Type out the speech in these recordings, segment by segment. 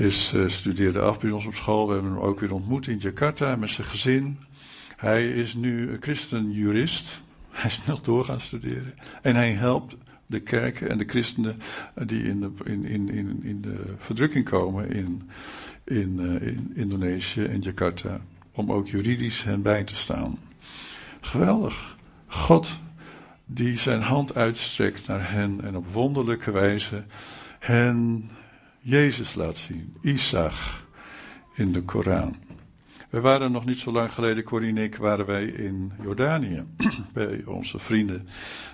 is, uh, studeerde af bij ons op school. We hebben hem ook weer ontmoet in Jakarta met zijn gezin. Hij is nu christenjurist. Hij is nog door gaan studeren. En hij helpt de kerken en de christenen die in de, in, in, in, in de verdrukking komen in, in, uh, in Indonesië en Jakarta. Om ook juridisch hen bij te staan. Geweldig. God die zijn hand uitstrekt naar hen en op wonderlijke wijze hen Jezus laat zien. Isaac in de Koran. We waren nog niet zo lang geleden, Corine ik, waren wij in Jordanië. bij onze vrienden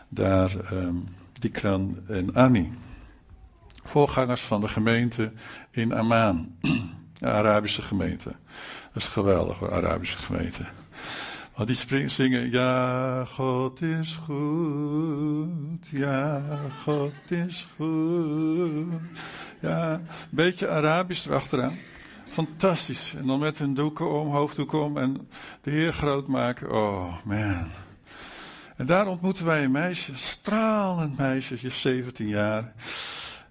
daar, um, Dikran en Ani. Voorgangers van de gemeente in Amman. De Arabische gemeente. Dat is geweldig, de Arabische gemeente. Want die zingen, ja, God is goed, ja, God is goed. Ja, een beetje Arabisch erachteraan. Fantastisch. En dan met hun doeken om, hoofddoeken om en de Heer groot maken. Oh, man. En daar ontmoeten wij een meisje, stralend meisje, je 17 jaar.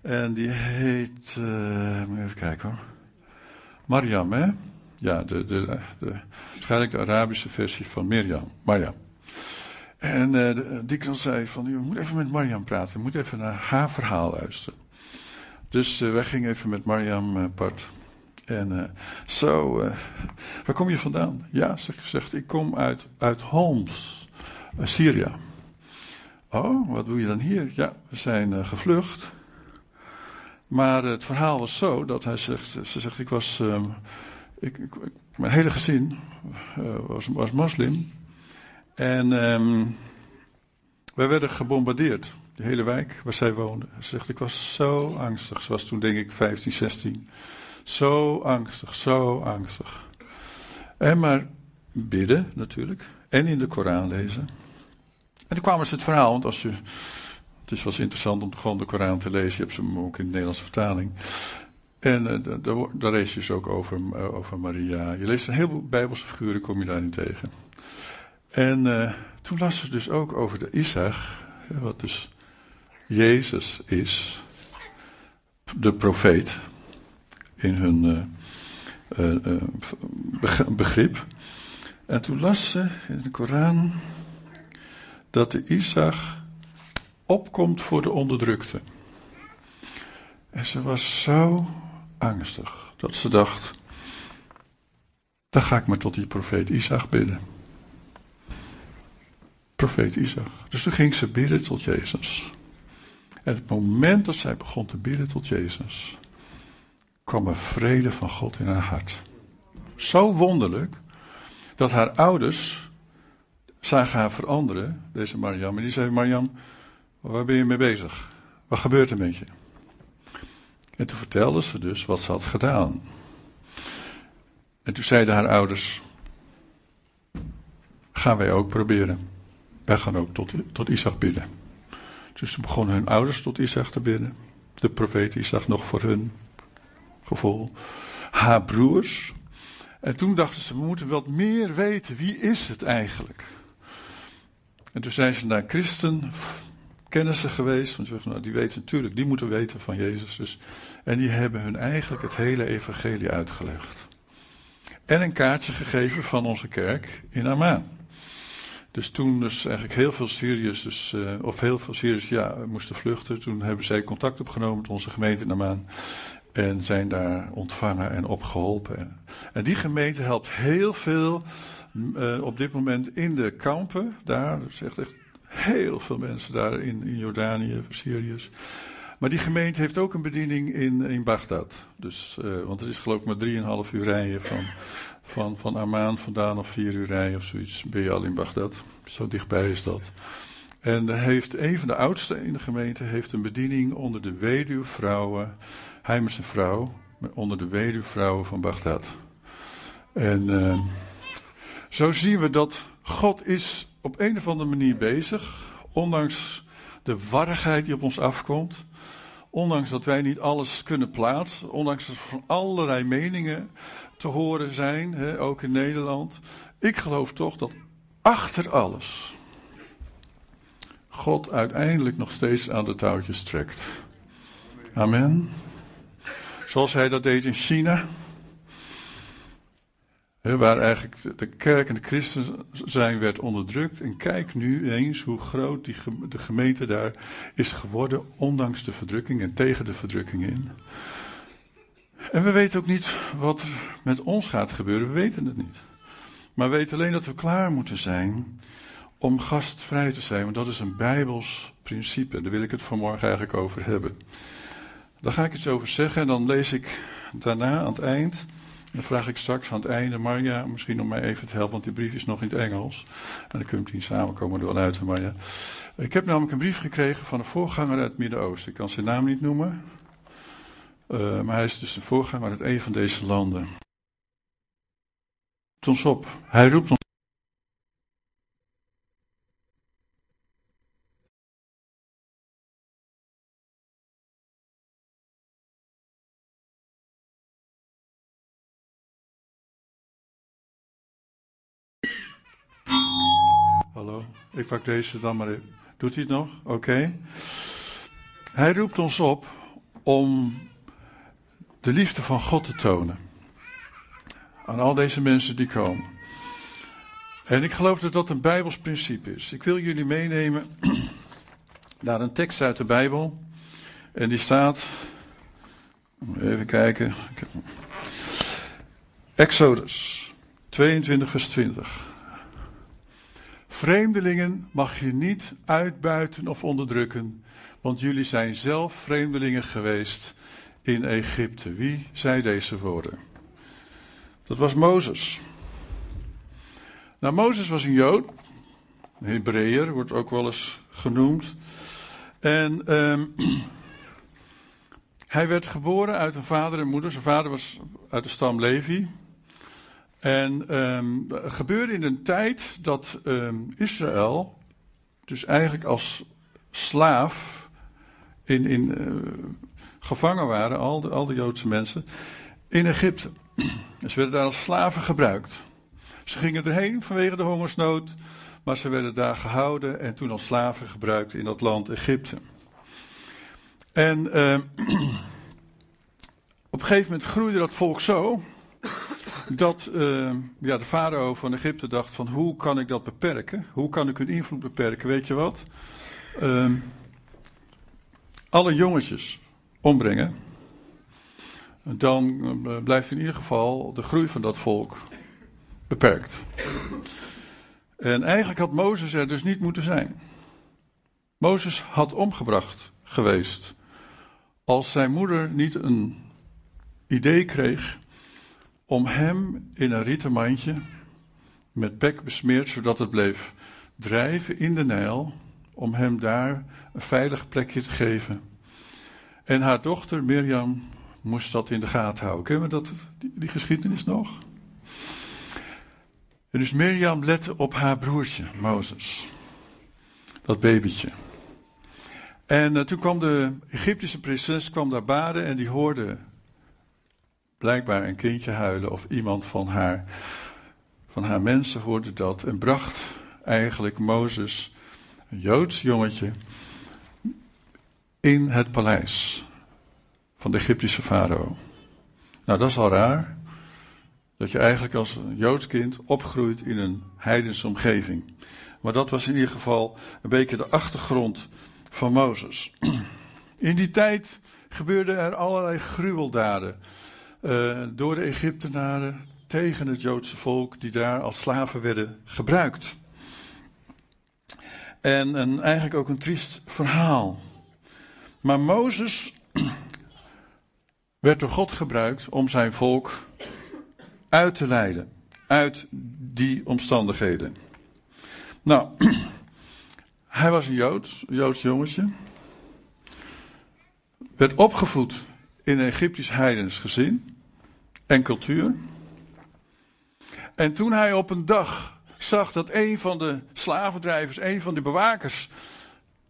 En die heet, uh, even kijken hoor. Mariam, hè? Ja, de, de, de, waarschijnlijk de Arabische versie van Mirjam. Mariam. En uh, die kan zei van, je moet even met Mariam praten. Je moet even naar haar verhaal luisteren. Dus uh, wij gingen even met Mariam uh, part. En zo, waar kom je vandaan? Ja, ze zegt, ik kom uit, uit Homs, Syrië. Oh, wat doe je dan hier? Ja, we zijn gevlucht. Maar het verhaal was zo dat hij zegt, ze zegt, ik was, um, ik, ik, mijn hele gezin was, was moslim. En um, wij werden gebombardeerd, de hele wijk waar zij woonde. Ze zegt, ik was zo angstig. Ze was toen denk ik 15, 16. Zo angstig, zo angstig. En maar bidden natuurlijk. En in de Koran lezen. En toen kwamen ze het verhaal, want als je het is wel interessant om gewoon de Koran te lezen. Je hebt ze ook in de Nederlandse vertaling. En uh, daar, daar lees je dus ook over, uh, over Maria. Je leest een heleboel Bijbelse figuren, kom je daar tegen. En uh, toen las ze dus ook over de Isaac, wat dus Jezus is, de profeet, in hun begrip. En toen las ze in de Koran dat de Isaac opkomt voor de onderdrukte. En ze was zo angstig dat ze dacht: dan ga ik maar tot die profeet Isaac bidden. Profeet Isaac. Dus toen ging ze bidden tot Jezus. En het moment dat zij begon te bidden tot Jezus, kwam er vrede van God in haar hart. Zo wonderlijk dat haar ouders zagen haar veranderen, deze Mariam. En die zei: Mariam, Waar ben je mee bezig? Wat gebeurt er met je? En toen vertelde ze dus wat ze had gedaan. En toen zeiden haar ouders: Gaan wij ook proberen. Wij gaan ook tot, tot Isaac bidden. Dus toen begonnen hun ouders tot Isaac te bidden. De profeet Isaac nog voor hun gevoel. Haar broers. En toen dachten ze: We moeten wat meer weten. Wie is het eigenlijk? En toen zijn ze naar christen kennissen geweest. Want nou, die weten natuurlijk, die moeten weten van Jezus. Dus, en die hebben hun eigenlijk het hele evangelie uitgelegd. En een kaartje gegeven van onze kerk in Amman. Dus toen dus eigenlijk heel veel Syriërs, dus, uh, of heel veel Syriërs, ja, moesten vluchten. Toen hebben zij contact opgenomen met onze gemeente in Amman. En zijn daar ontvangen en opgeholpen. En die gemeente helpt heel veel uh, op dit moment in de kampen. Daar, dat is echt, Heel veel mensen daar in, in Jordanië, Syriërs. Maar die gemeente heeft ook een bediening in, in Bagdad. Dus, uh, want het is geloof ik maar 3,5 uur rijden van, van, van Amman vandaan of 4 uur rijden of zoiets. Ben je al in Bagdad. Zo dichtbij is dat. En heeft een van de oudsten in de gemeente heeft een bediening onder de weduwvrouwen. Hij is een vrouw, onder de weduwvrouwen van Bagdad. En uh, zo zien we dat God is op een of andere manier bezig, ondanks de warrigheid die op ons afkomt, ondanks dat wij niet alles kunnen plaatsen, ondanks dat van allerlei meningen te horen zijn, hè, ook in Nederland. Ik geloof toch dat achter alles God uiteindelijk nog steeds aan de touwtjes trekt. Amen. Zoals hij dat deed in China. waar eigenlijk de kerk en de christen zijn werd onderdrukt. En kijk nu eens hoe groot die, de gemeente daar is geworden, ondanks de verdrukking en tegen de verdrukking in. En we weten ook niet wat er met ons gaat gebeuren, we weten het niet. Maar we weten alleen dat we klaar moeten zijn om gastvrij te zijn, want dat is een bijbels principe. Daar wil ik het vanmorgen eigenlijk over hebben. Daar ga ik iets over zeggen en dan lees ik daarna aan het eind. Dan vraag ik straks aan het einde Marja misschien om mij even te helpen, want die brief is nog in het Engels. En dan kunnen we niet samenkomen door uit, Marja. Ik heb namelijk een brief gekregen van een voorganger uit het Midden-Oosten. Ik kan zijn naam niet noemen. Uh, maar hij is dus een voorganger uit een van deze landen. Ons op. Hij roept ons. Hallo, ik pak deze dan maar. Doet hij het nog? Oké. Hij roept ons op om de liefde van God te tonen. Aan al deze mensen die komen. En ik geloof dat dat een Bijbels principe is. Ik wil jullie meenemen naar een tekst uit de Bijbel. En die staat. Even kijken. Exodus 22, vers 20. Vreemdelingen mag je niet uitbuiten of onderdrukken, want jullie zijn zelf vreemdelingen geweest in Egypte. Wie zei deze woorden? Dat was Mozes. Nou, Mozes was een Jood, een Hebreeër, wordt ook wel eens genoemd. En um, hij werd geboren uit een vader en moeder. Zijn vader was uit de stam Levi. En um, gebeurde in een tijd dat um, Israël, dus eigenlijk als slaaf, in, in, uh, gevangen waren, al de, al de Joodse mensen, in Egypte. Ze werden daar als slaven gebruikt. Ze gingen erheen vanwege de hongersnood, maar ze werden daar gehouden en toen als slaven gebruikt in dat land Egypte. En uh, op een gegeven moment groeide dat volk zo dat uh, ja, de farao van Egypte dacht van hoe kan ik dat beperken? Hoe kan ik hun invloed beperken? Weet je wat? Uh, alle jongetjes ombrengen. Dan uh, blijft in ieder geval de groei van dat volk beperkt. En eigenlijk had Mozes er dus niet moeten zijn. Mozes had omgebracht geweest. Als zijn moeder niet een idee kreeg om hem in een rieten mandje met pek besmeerd, zodat het bleef drijven in de Nijl, om hem daar een veilig plekje te geven. En haar dochter Mirjam moest dat in de gaten houden. Kennen we dat, die, geschiedenis nog? En dus Mirjam lette op haar broertje, Mozes. Dat babytje. En uh, toen kwam de Egyptische prinses kwam daar baden en die hoorde blijkbaar een kindje huilen of iemand van haar, van haar mensen hoorde dat en bracht eigenlijk Mozes, een Joods jongetje, in het paleis van de Egyptische farao. Nou, dat is al raar. Dat je eigenlijk als Joods kind opgroeit in een heidense omgeving. Maar dat was in ieder geval een beetje de achtergrond van Mozes. In die tijd gebeurden er allerlei gruweldaden uh, door de Egyptenaren tegen het Joodse volk die daar als slaven werden gebruikt. En een, eigenlijk ook een triest verhaal. Maar Mozes werd door God gebruikt om zijn volk uit te leiden. Uit die omstandigheden. Nou, hij was een Joods, een Joods jongetje. Werd opgevoed in een Egyptisch heidens gezin en cultuur. En toen hij op een dag zag dat een van de slavendrijvers, een van de bewakers,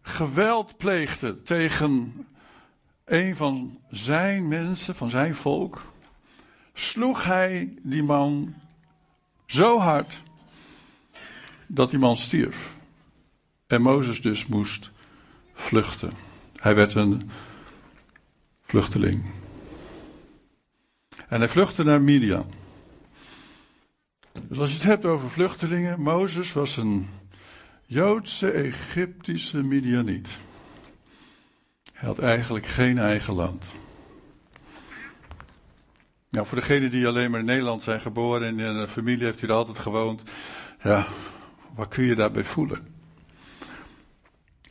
geweld pleegde tegen een van zijn mensen, van zijn volk, sloeg hij die man zo hard dat die man stierf. En Mozes dus moest vluchten. Hij werd een vluchteling. En hij vluchtte naar Midian. Dus als je het hebt over vluchtelingen, Mozes was een Joodse Egyptische Midianiet. Hij had eigenlijk geen eigen land. Nou, voor degenen die alleen maar in Nederland zijn geboren en in een familie heeft hij er altijd gewoond. Ja, wat kun je daarbij voelen?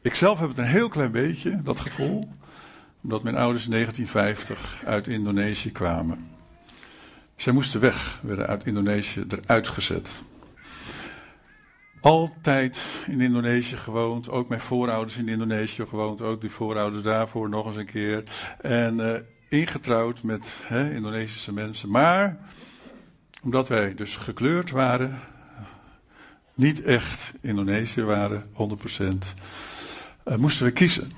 Ik zelf heb het een heel klein beetje, dat gevoel. Omdat mijn ouders in 1950 uit Indonesië kwamen. Zij moesten weg, werden uit Indonesië eruit gezet. Altijd in Indonesië gewoond, ook mijn voorouders in Indonesië gewoond, ook die voorouders daarvoor nog eens een keer. En uh, ingetrouwd met hè, Indonesische mensen. Maar omdat wij dus gekleurd waren, niet echt Indonesië waren, 100%, uh, eh, moesten we kiezen.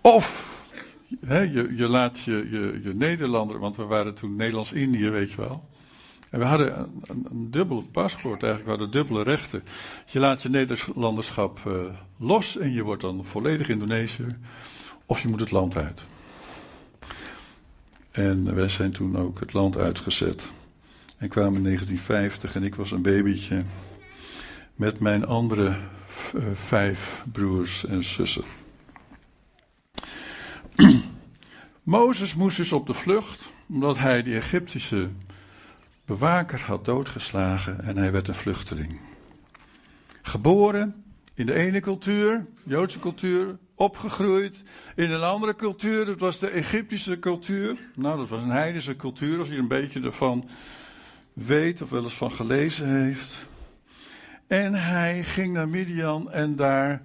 Of je, je, laat je, je, je Nederlander, want we waren toen Nederlands-Indië, weet je wel. En we hadden een, dubbel paspoort eigenlijk, we hadden dubbele rechten. Je laat je Nederlanderschap uh, los en je wordt dan volledig Indonesiër. Of je moet het land uit. En wij zijn toen ook het land uitgezet. En kwamen in 1950 en ik was een babytje. Met mijn andere uh, vijf broers en zussen. Mozes moest dus op de vlucht, omdat hij de Egyptische bewaker had doodgeslagen en hij werd een vluchteling. Geboren in de ene cultuur, Joodse cultuur, opgegroeid in een andere cultuur, dat was de Egyptische cultuur. Nou, dat was een heidense cultuur, als je een beetje ervan weet of wel eens van gelezen heeft. En hij ging naar Midian en daar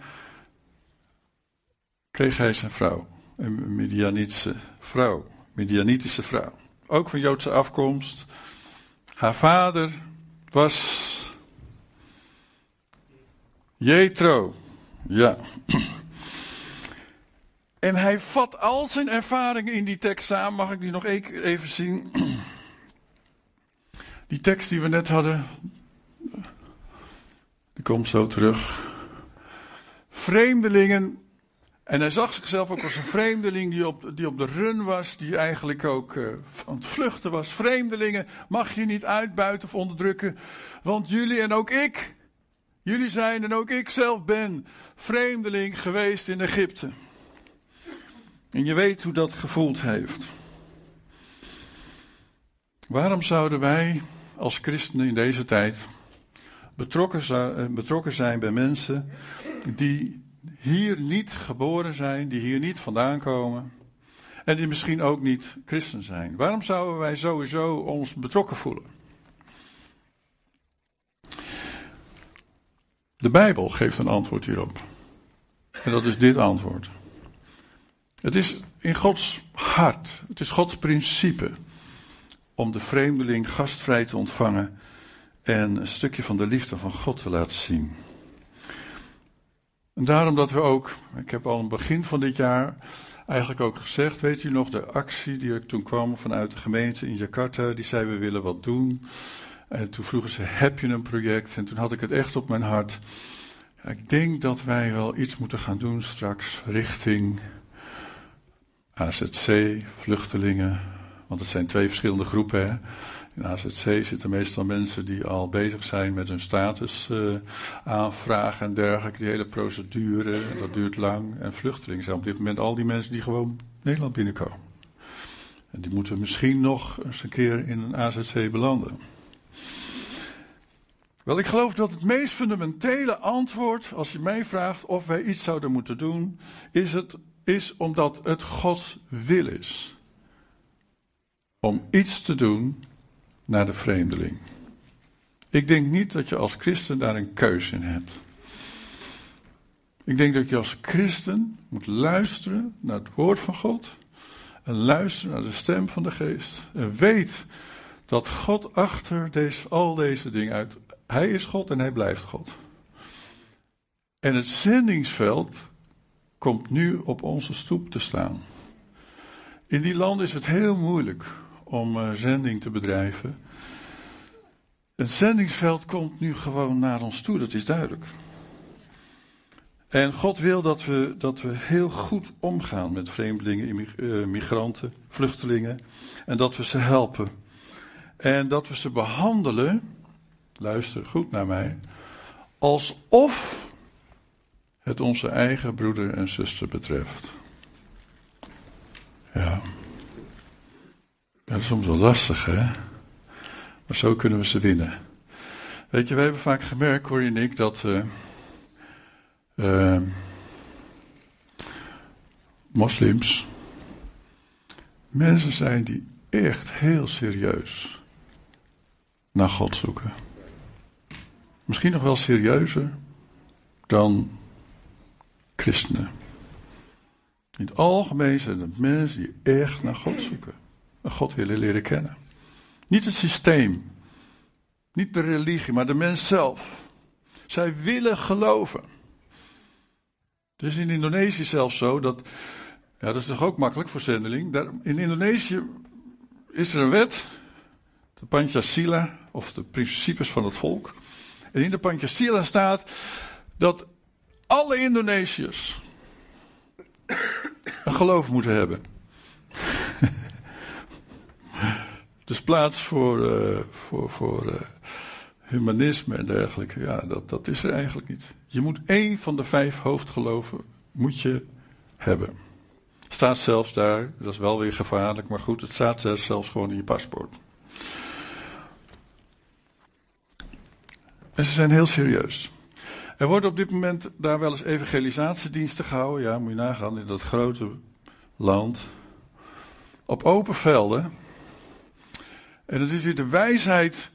kreeg hij zijn vrouw. Een Midianitische vrouw. Midianitische vrouw. Ook van Joodse afkomst. Haar vader was. Jethro. Ja. En hij vat al zijn ervaringen in die tekst samen. Mag ik die nog even zien? Die tekst die we net hadden. Die komt zo terug. Vreemdelingen en hij zag zichzelf ook als een vreemdeling die op, die op de run was, die eigenlijk ook uh, aan het vluchten was. Vreemdelingen mag je niet uitbuiten of onderdrukken, want jullie en ook ik, jullie zijn en ook ik zelf ben vreemdeling geweest in Egypte. En je weet hoe dat gevoeld heeft. Waarom zouden wij als christenen in deze tijd betrokken, eh, betrokken zijn bij mensen die hier niet geboren zijn, die hier niet vandaan komen en die misschien ook niet christen zijn. Waarom zouden wij sowieso ons betrokken voelen? De Bijbel geeft een antwoord hierop. En dat is dit antwoord. Het is in Gods hart, het is Gods principe om de vreemdeling gastvrij te ontvangen en een stukje van de liefde van God te laten zien. En daarom dat we ook, ik heb al het begin van dit jaar eigenlijk ook gezegd, weet u nog, de actie die ik toen kwam vanuit de gemeente in Jakarta, die zei we willen wat doen. En toen vroegen ze, heb je een project? En toen had ik het echt op mijn hart. Ik denk dat wij wel iets moeten gaan doen straks richting AZC, vluchtelingen. Want het zijn twee verschillende groepen. Hè? In AZC zitten meestal mensen die al bezig zijn met hun status uh, aanvragen en dergelijke. Die hele procedure, dat duurt lang. En vluchtelingen zijn op dit moment al die mensen die gewoon Nederland binnenkomen. En die moeten misschien nog eens een keer in een AZC belanden. Wel, ik geloof dat het meest fundamentele antwoord, als je mij vraagt of wij iets zouden moeten doen, is, het, is omdat het Gods wil is. Om iets te doen naar de vreemdeling. Ik denk niet dat je als christen daar een keuze in hebt. Ik denk dat je als christen moet luisteren naar het woord van God. En luisteren naar de stem van de geest. En weet dat God achter deze, al deze dingen uit. Hij is God en hij blijft God. En het zendingsveld komt nu op onze stoep te staan. In die landen is het heel moeilijk om uh, zending te bedrijven. Het zendingsveld komt nu gewoon naar ons toe, dat is duidelijk. En God wil dat we, dat we heel goed omgaan met vreemdelingen, eh, migranten, vluchtelingen. En dat we ze helpen. En dat we ze behandelen, luister goed naar mij, alsof het onze eigen broeder en zuster betreft. Ja. Dat is soms wel lastig, hè? Maar zo kunnen we ze winnen. Weet je, wij hebben vaak gemerkt, hoor je en ik, dat uh, uh, moslims mensen zijn die echt heel serieus naar God zoeken. Misschien nog wel serieuzer dan christenen. In het algemeen zijn het mensen die echt naar God zoeken. God willen leren kennen. Niet het systeem. Niet de religie, maar de mens zelf. Zij willen geloven. Het is in Indonesië zelfs zo dat. Ja, dat is toch ook makkelijk voor zendeling. Daar, in Indonesië is er een wet. De Pancasila, of de principes van het volk. En in de Pancasila staat dat alle Indonesiërs een geloof moeten hebben. Dus plaats voor, uh, voor, voor uh, humanisme en dergelijke, ja, dat, dat is er eigenlijk niet. Je moet één van de vijf hoofdgeloven moet je hebben. Staat zelfs daar, dat is wel weer gevaarlijk, maar goed, het staat zelfs gewoon in je paspoort. En ze zijn heel serieus. Er worden op dit moment daar wel eens evangelisatiediensten gehouden. Ja, moet je nagaan, in dat grote land. Op open velden. En dat is weer de wijsheid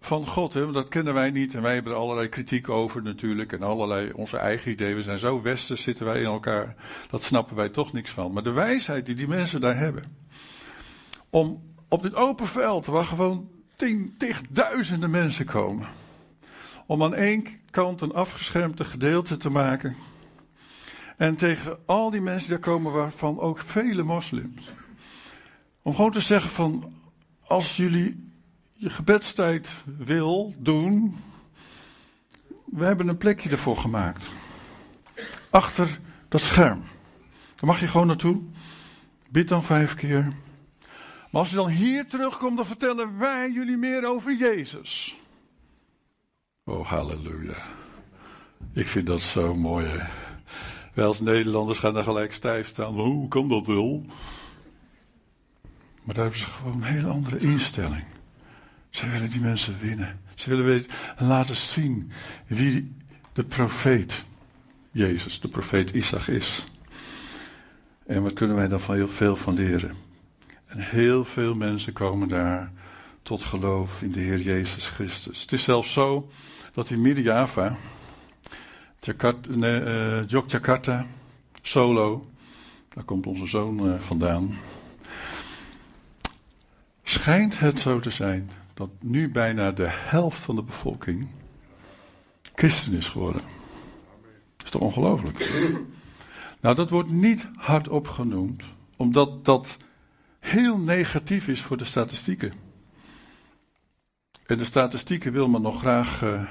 van God, hè? want dat kennen wij niet. En wij hebben er allerlei kritiek over natuurlijk. En allerlei onze eigen ideeën. We zijn zo westers zitten wij in elkaar. Dat snappen wij toch niks van. Maar de wijsheid die die mensen daar hebben. Om op dit open veld, waar gewoon tien, tigduizenden mensen komen om aan één kant een afgeschermde gedeelte te maken. En tegen al die mensen die daar komen, waarvan ook vele moslims. Om gewoon te zeggen van, als jullie je gebedstijd wil doen, we hebben een plekje ervoor gemaakt. Achter dat scherm. Daar mag je gewoon naartoe. Bid dan vijf keer. Maar als je dan hier terugkomt, dan vertellen wij jullie meer over Jezus. Oh, halleluja. Ik vind dat zo mooi. Hè? Wij als Nederlanders gaan daar gelijk stijf staan. Hoe kan dat wel? Maar daar hebben ze gewoon een hele andere instelling. Ze willen die mensen winnen. Ze willen weten, laten zien wie de profeet Jezus, de profeet Isaac is. En wat kunnen wij daar van heel veel van leren? En heel veel mensen komen daar tot geloof in de Heer Jezus Christus. Het is zelfs zo dat in Midden-Java, uh, Yogyakarta, Solo, daar komt onze zoon uh, vandaan, schijnt het zo te zijn dat nu bijna de helft van de bevolking christen is geworden. Dat is toch ongelooflijk? nou, dat wordt niet hardop genoemd, omdat dat heel negatief is voor de statistieken. En de statistieken wil men nog graag uh,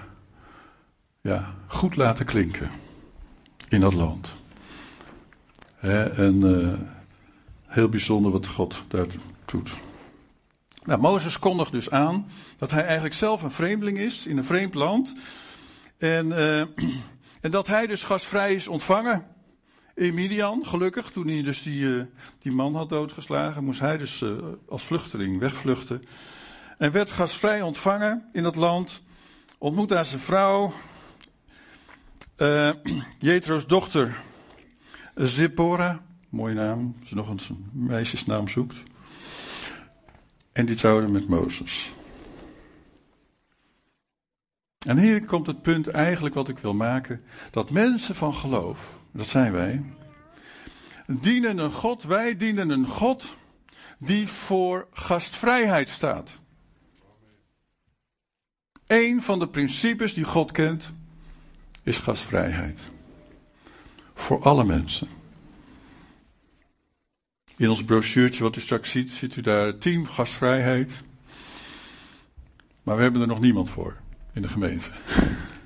ja, goed laten klinken in dat land. en uh, heel bijzonder wat God daar doet. Nou, Mozes kondigt dus aan dat hij eigenlijk zelf een vreemdeling is in een vreemd land. En, uh, en dat hij dus gastvrij is ontvangen in Midian. Gelukkig, toen hij dus die, uh, die man had doodgeslagen, moest hij dus uh, als vluchteling wegvluchten. En werd gastvrij ontvangen in dat land. Ontmoet daar zijn vrouw, Jetro's dochter Zippora, mooie naam, als je nog een meisjesnaam zoekt. En die trouwde met Mozes. En hier komt het punt eigenlijk wat ik wil maken. Dat mensen van geloof, dat zijn wij, dienen een God, wij dienen een God die voor gastvrijheid staat. Een van de principes die God kent is gastvrijheid. Voor alle mensen. In ons brochuurtje wat u straks ziet, ziet u daar team gastvrijheid. Maar we hebben er nog niemand voor in de gemeente.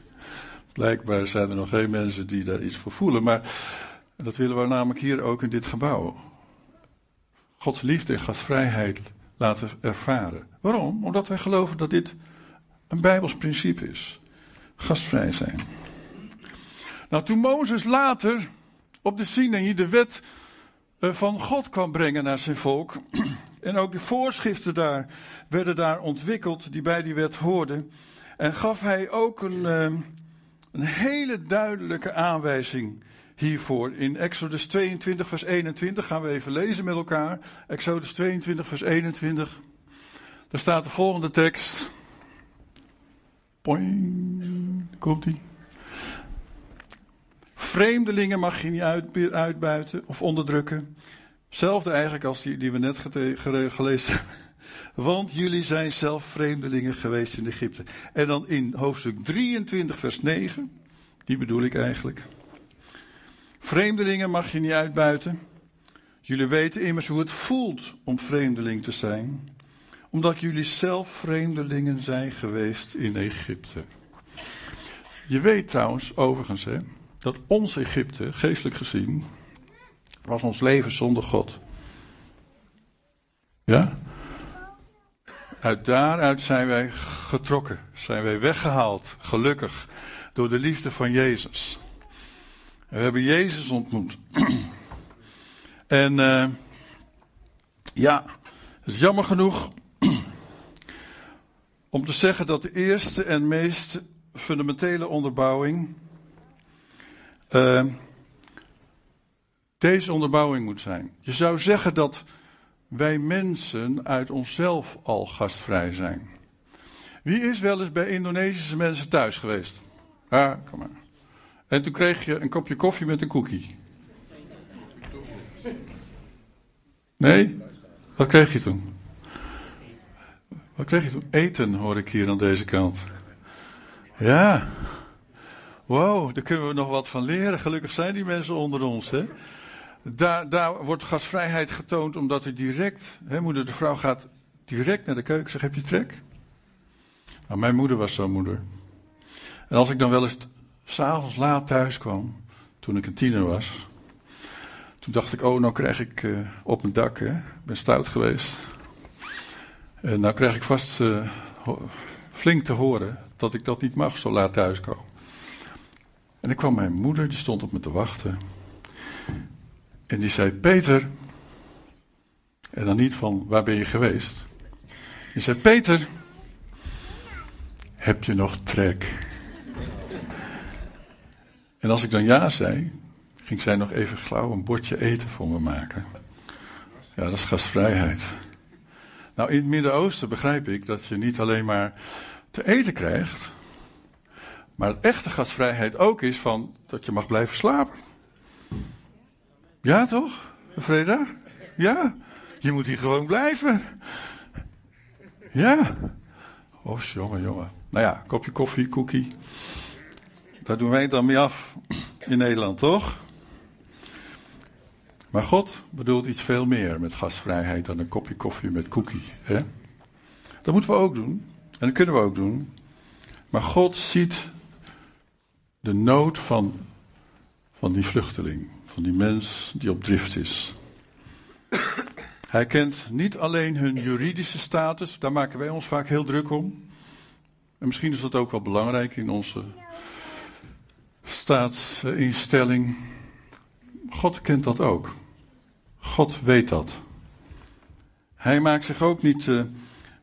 Blijkbaar zijn er nog geen mensen die daar iets voor voelen, maar dat willen we namelijk hier ook in dit gebouw. Gods liefde en gastvrijheid laten ervaren. Waarom? Omdat wij geloven dat dit een Bijbels principe is. Gastvrij zijn. Nou, toen Mozes later op de Sinaï de wet van God kwam brengen naar zijn volk. En ook de voorschriften daar werden daar ontwikkeld die bij die wet hoorden. En gaf hij ook een, eh, een hele duidelijke aanwijzing hiervoor. In Exodus 22, vers 21 gaan we even lezen met elkaar. Exodus 22, vers 21. Daar staat de volgende tekst. Poing, komt ie. Vreemdelingen mag je niet uitbuiten of onderdrukken. Hetzelfde eigenlijk als die, die we net gelezen hebben. Want jullie zijn zelf vreemdelingen geweest in Egypte. En dan in hoofdstuk 23, vers 9. Die bedoel ik eigenlijk. Vreemdelingen mag je niet uitbuiten. Jullie weten immers hoe het voelt om vreemdeling te zijn. Omdat jullie zelf vreemdelingen zijn geweest in Egypte. Je weet trouwens, overigens, hè, dat ons Egypte, geestelijk gezien, was ons leven zonder God. Ja? Uit daaruit zijn wij getrokken, zijn wij weggehaald, gelukkig, door de liefde van Jezus. we hebben Jezus ontmoet. en uh, ja, het is jammer genoeg om te zeggen dat de eerste en meest fundamentele onderbouwing uh, deze onderbouwing moet zijn. Je zou zeggen dat wij mensen uit onszelf al gastvrij zijn. Wie is wel eens bij Indonesische mensen thuis geweest? Ja, kom maar. En toen kreeg je een kopje koffie met een koekie. Nee? Wat kreeg je toen? Wat kreeg je toen? Eten hoor ik hier aan deze kant. Ja. Wow, daar kunnen we nog wat van leren. Gelukkig zijn die mensen onder ons, hè? Daar, daar wordt gastvrijheid getoond omdat er direct, hè, moeder de vrouw gaat direct naar de keuken, zegt heb je trek? Nou, mijn moeder was zo'n moeder. En als ik dan wel eens s'avonds laat thuis kwam, toen ik een tiener was, toen dacht ik, oh, nou krijg ik uh, op mijn dak, hè, ik ben stout geweest. En nou krijg ik vast uh, flink te horen dat ik dat niet mag, zo laat thuiskomen. En ik kwam mijn moeder, die stond op me te wachten. En die zei: Peter. En dan niet van waar ben je geweest? Die zei: Peter, heb je nog trek? En als ik dan ja zei, ging zij nog even gauw een bordje eten voor me maken. Ja, dat is gastvrijheid. Nou, in het Midden-Oosten begrijp ik dat je niet alleen maar te eten krijgt, maar het echte gastvrijheid ook is van dat je mag blijven slapen. Ja, toch? Freda? Ja. Je moet hier gewoon blijven. Ja. Oh, jongen, jongen. Nou ja, kopje koffie, koekie. Daar doen wij het dan mee af in Nederland, toch? Maar God bedoelt iets veel meer met gastvrijheid dan een kopje koffie met koekie. Hè? Dat moeten we ook doen. En dat kunnen we ook doen. Maar God ziet de nood van, van die vluchteling van die mens die op drift is. Hij kent niet alleen hun juridische status, daar maken wij ons vaak heel druk om. En misschien is dat ook wel belangrijk in onze staatsinstelling. God kent dat ook. God weet dat. Hij maakt zich ook niet uh,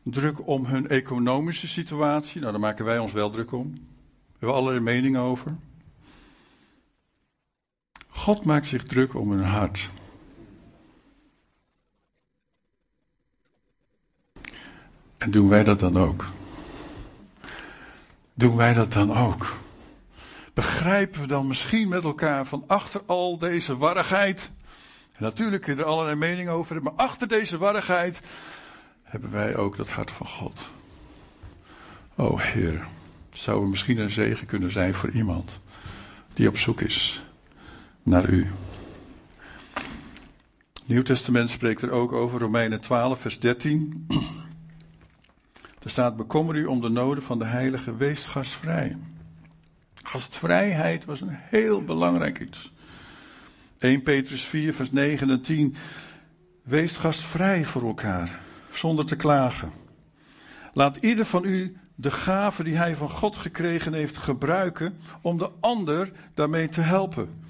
druk om hun economische situatie. Nou, daar maken wij ons wel druk om. We hebben allerlei meningen over. God maakt zich druk om hun hart. En doen wij dat dan ook? Doen wij dat dan ook? Begrijpen we dan misschien met elkaar van achter al deze warrigheid? Natuurlijk kun je er allerlei meningen over hebben, maar achter deze warrigheid hebben wij ook dat hart van God. O Heer, zou er misschien een zegen kunnen zijn voor iemand die op zoek is naar u. Nieuw Testament spreekt er ook over, Romeinen 12, vers 13. Er staat: Bekommer u om de noden van de heilige, wees gastvrij. Gastvrijheid was een heel belangrijk iets. 1 Petrus 4, vers 9 en 10. Wees gastvrij voor elkaar, zonder te klagen. Laat ieder van u de gave die hij van God gekregen heeft gebruiken om de ander daarmee te helpen.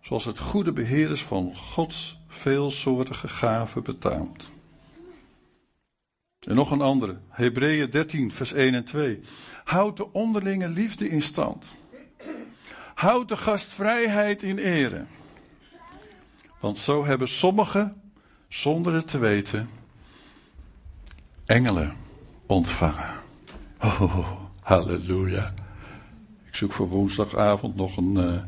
Zoals het goede beheerders van Gods veelsoortige gaven betaamt. En nog een andere, Hebreeën 13, vers 1 en 2. Houd de onderlinge liefde in stand. Houd de gastvrijheid in ere. Want zo hebben sommigen, zonder het te weten, engelen ontvangen. Oh, halleluja. Ik zoek voor woensdagavond nog een, uh,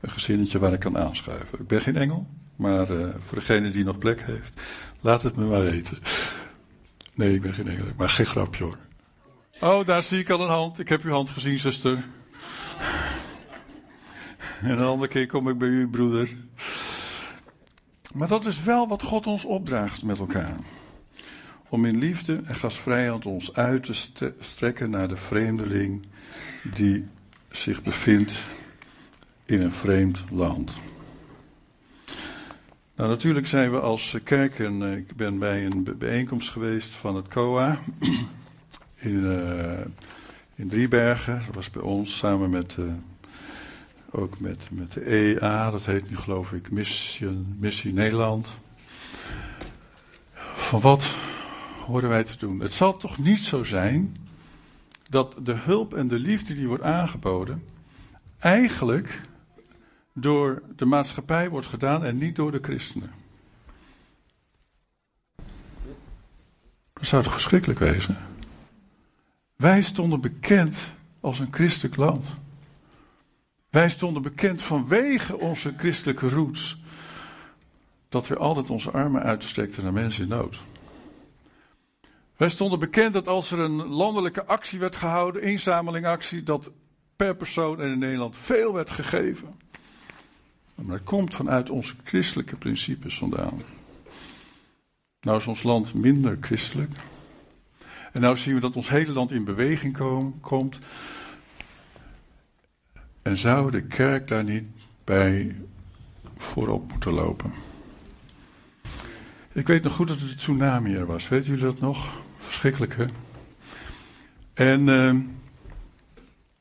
een gezinnetje waar ik kan aanschuiven. Ik ben geen engel, maar uh, voor degene die nog plek heeft, laat het me maar weten. Nee, ik ben geen engel, maar geen grapje hoor. Oh, daar zie ik al een hand. Ik heb uw hand gezien, zuster. En een andere keer kom ik bij u, broeder. Maar dat is wel wat God ons opdraagt met elkaar. Om in liefde en gastvrijheid ons uit te strekken naar de vreemdeling die zich bevindt in een vreemd land. Nou, natuurlijk zijn we als kerk, en eh, ik ben bij een bijeenkomst geweest van het COA in, uh, in Driebergen. Dat was bij ons samen met, uh, ook met, met de EA, dat heet nu geloof ik Missie, Missie Nederland. Van wat horen wij te doen? Het zal toch niet zo zijn dat de hulp en de liefde die wordt aangeboden, eigenlijk door de maatschappij wordt gedaan en niet door de christenen. Dat zou toch verschrikkelijk wezen? Wij stonden bekend als een christelijk land. Wij stonden bekend vanwege onze christelijke roots. Dat we altijd onze armen uitstrekten naar mensen in nood. Wij stonden bekend dat als er een landelijke actie werd gehouden, inzamelingactie, dat per persoon en in Nederland veel werd gegeven. Maar dat komt vanuit onze christelijke principes vandaan. Nou is ons land minder christelijk. En nou zien we dat ons hele land in beweging kom, komt. En zou de kerk daar niet bij voorop moeten lopen? Ik weet nog goed dat het tsunami was. Weet jullie dat nog? Verschrikkelijk, hè? En uh,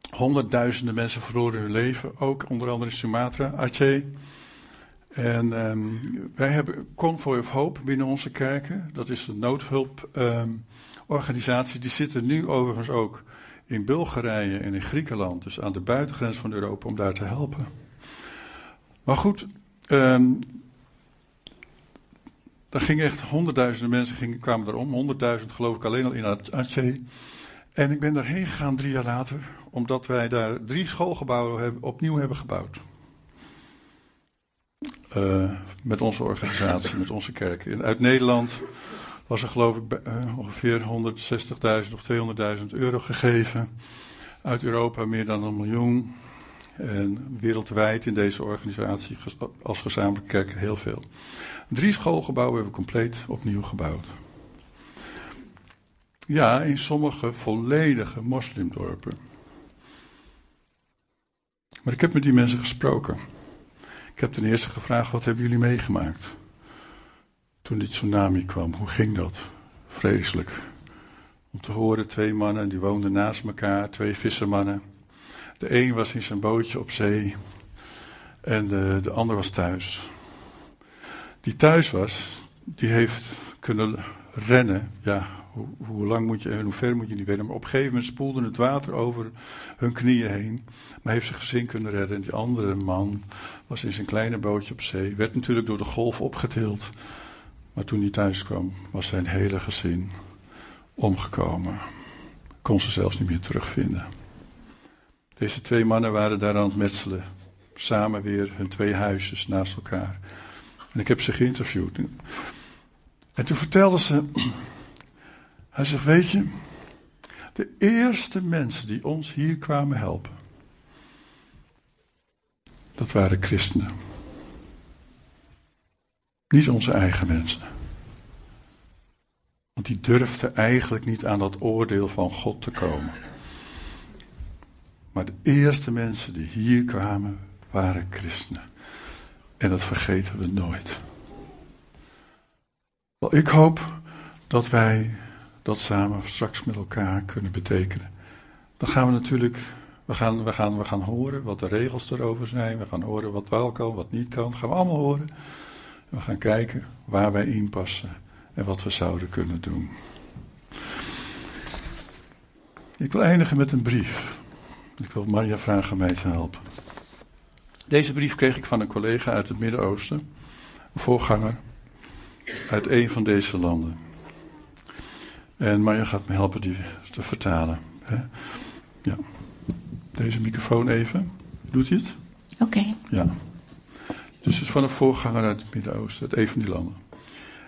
honderdduizenden mensen verloren hun leven. Ook onder andere in Sumatra, Aceh. En um, wij hebben Convoy of Hope binnen onze kerken. Dat is een noodhulporganisatie. Um, die zitten nu overigens ook in Bulgarije en in Griekenland. Dus aan de buitengrens van Europa om daar te helpen. Maar goed, daar gingen echt honderdduizenden mensen gingen, kwamen erom. Honderdduizend geloof ik alleen al in Aceh. En ik ben daarheen gegaan drie jaar later, omdat wij daar drie schoolgebouwen hebben, opnieuw hebben gebouwd. Uh, met onze organisatie, met onze kerk. Uit Nederland was er geloof ik uh, ongeveer 160.000 of 200.000 euro gegeven. Uit Europa meer dan een miljoen. En wereldwijd in deze organisatie als gezamenlijke kerk heel veel. Drie schoolgebouwen hebben we compleet opnieuw gebouwd. Ja, in sommige volledige moslimdorpen. Maar ik heb met die mensen gesproken. Ik heb ten eerste gevraagd: wat hebben jullie meegemaakt? Toen die tsunami kwam, hoe ging dat? Vreselijk. Om te horen, twee mannen, die woonden naast elkaar, twee vissermannen. De een was in zijn bootje op zee en de, de ander was thuis. Die thuis was, die heeft kunnen rennen. Ja, hoe, hoe, lang moet je en hoe ver moet je niet weten. Maar op een gegeven moment spoelde het water over hun knieën heen. Maar heeft zijn gezin kunnen redden. En die andere man was in zijn kleine bootje op zee. Werd natuurlijk door de golf opgetild. Maar toen hij thuis kwam, was zijn hele gezin omgekomen. Kon ze zelfs niet meer terugvinden. Deze twee mannen waren daar aan het metselen. Samen weer hun twee huisjes naast elkaar. En ik heb ze geïnterviewd. En toen vertelde ze. Hij zegt: Weet je, de eerste mensen die ons hier kwamen helpen. Dat waren christenen. Niet onze eigen mensen. Want die durfden eigenlijk niet aan dat oordeel van God te komen. Maar de eerste mensen die hier kwamen waren christenen. En dat vergeten we nooit. Wel, ik hoop dat wij dat samen straks met elkaar kunnen betekenen. Dan gaan we natuurlijk, we gaan, we gaan, we gaan horen wat de regels erover zijn. We gaan horen wat wel kan, wat niet kan. Dat gaan we allemaal horen. We gaan kijken waar wij in passen en wat we zouden kunnen doen. Ik wil eindigen met een brief. Ik wil Maria vragen mij te helpen. Deze brief kreeg ik van een collega uit het Midden-Oosten, een voorganger uit een van deze landen. En Marja gaat me helpen die te vertalen. Ja. Deze microfoon even. Doet hij het? Oké. Ja. Dus het is van een voorganger uit het Midden-Oosten, uit een van die landen.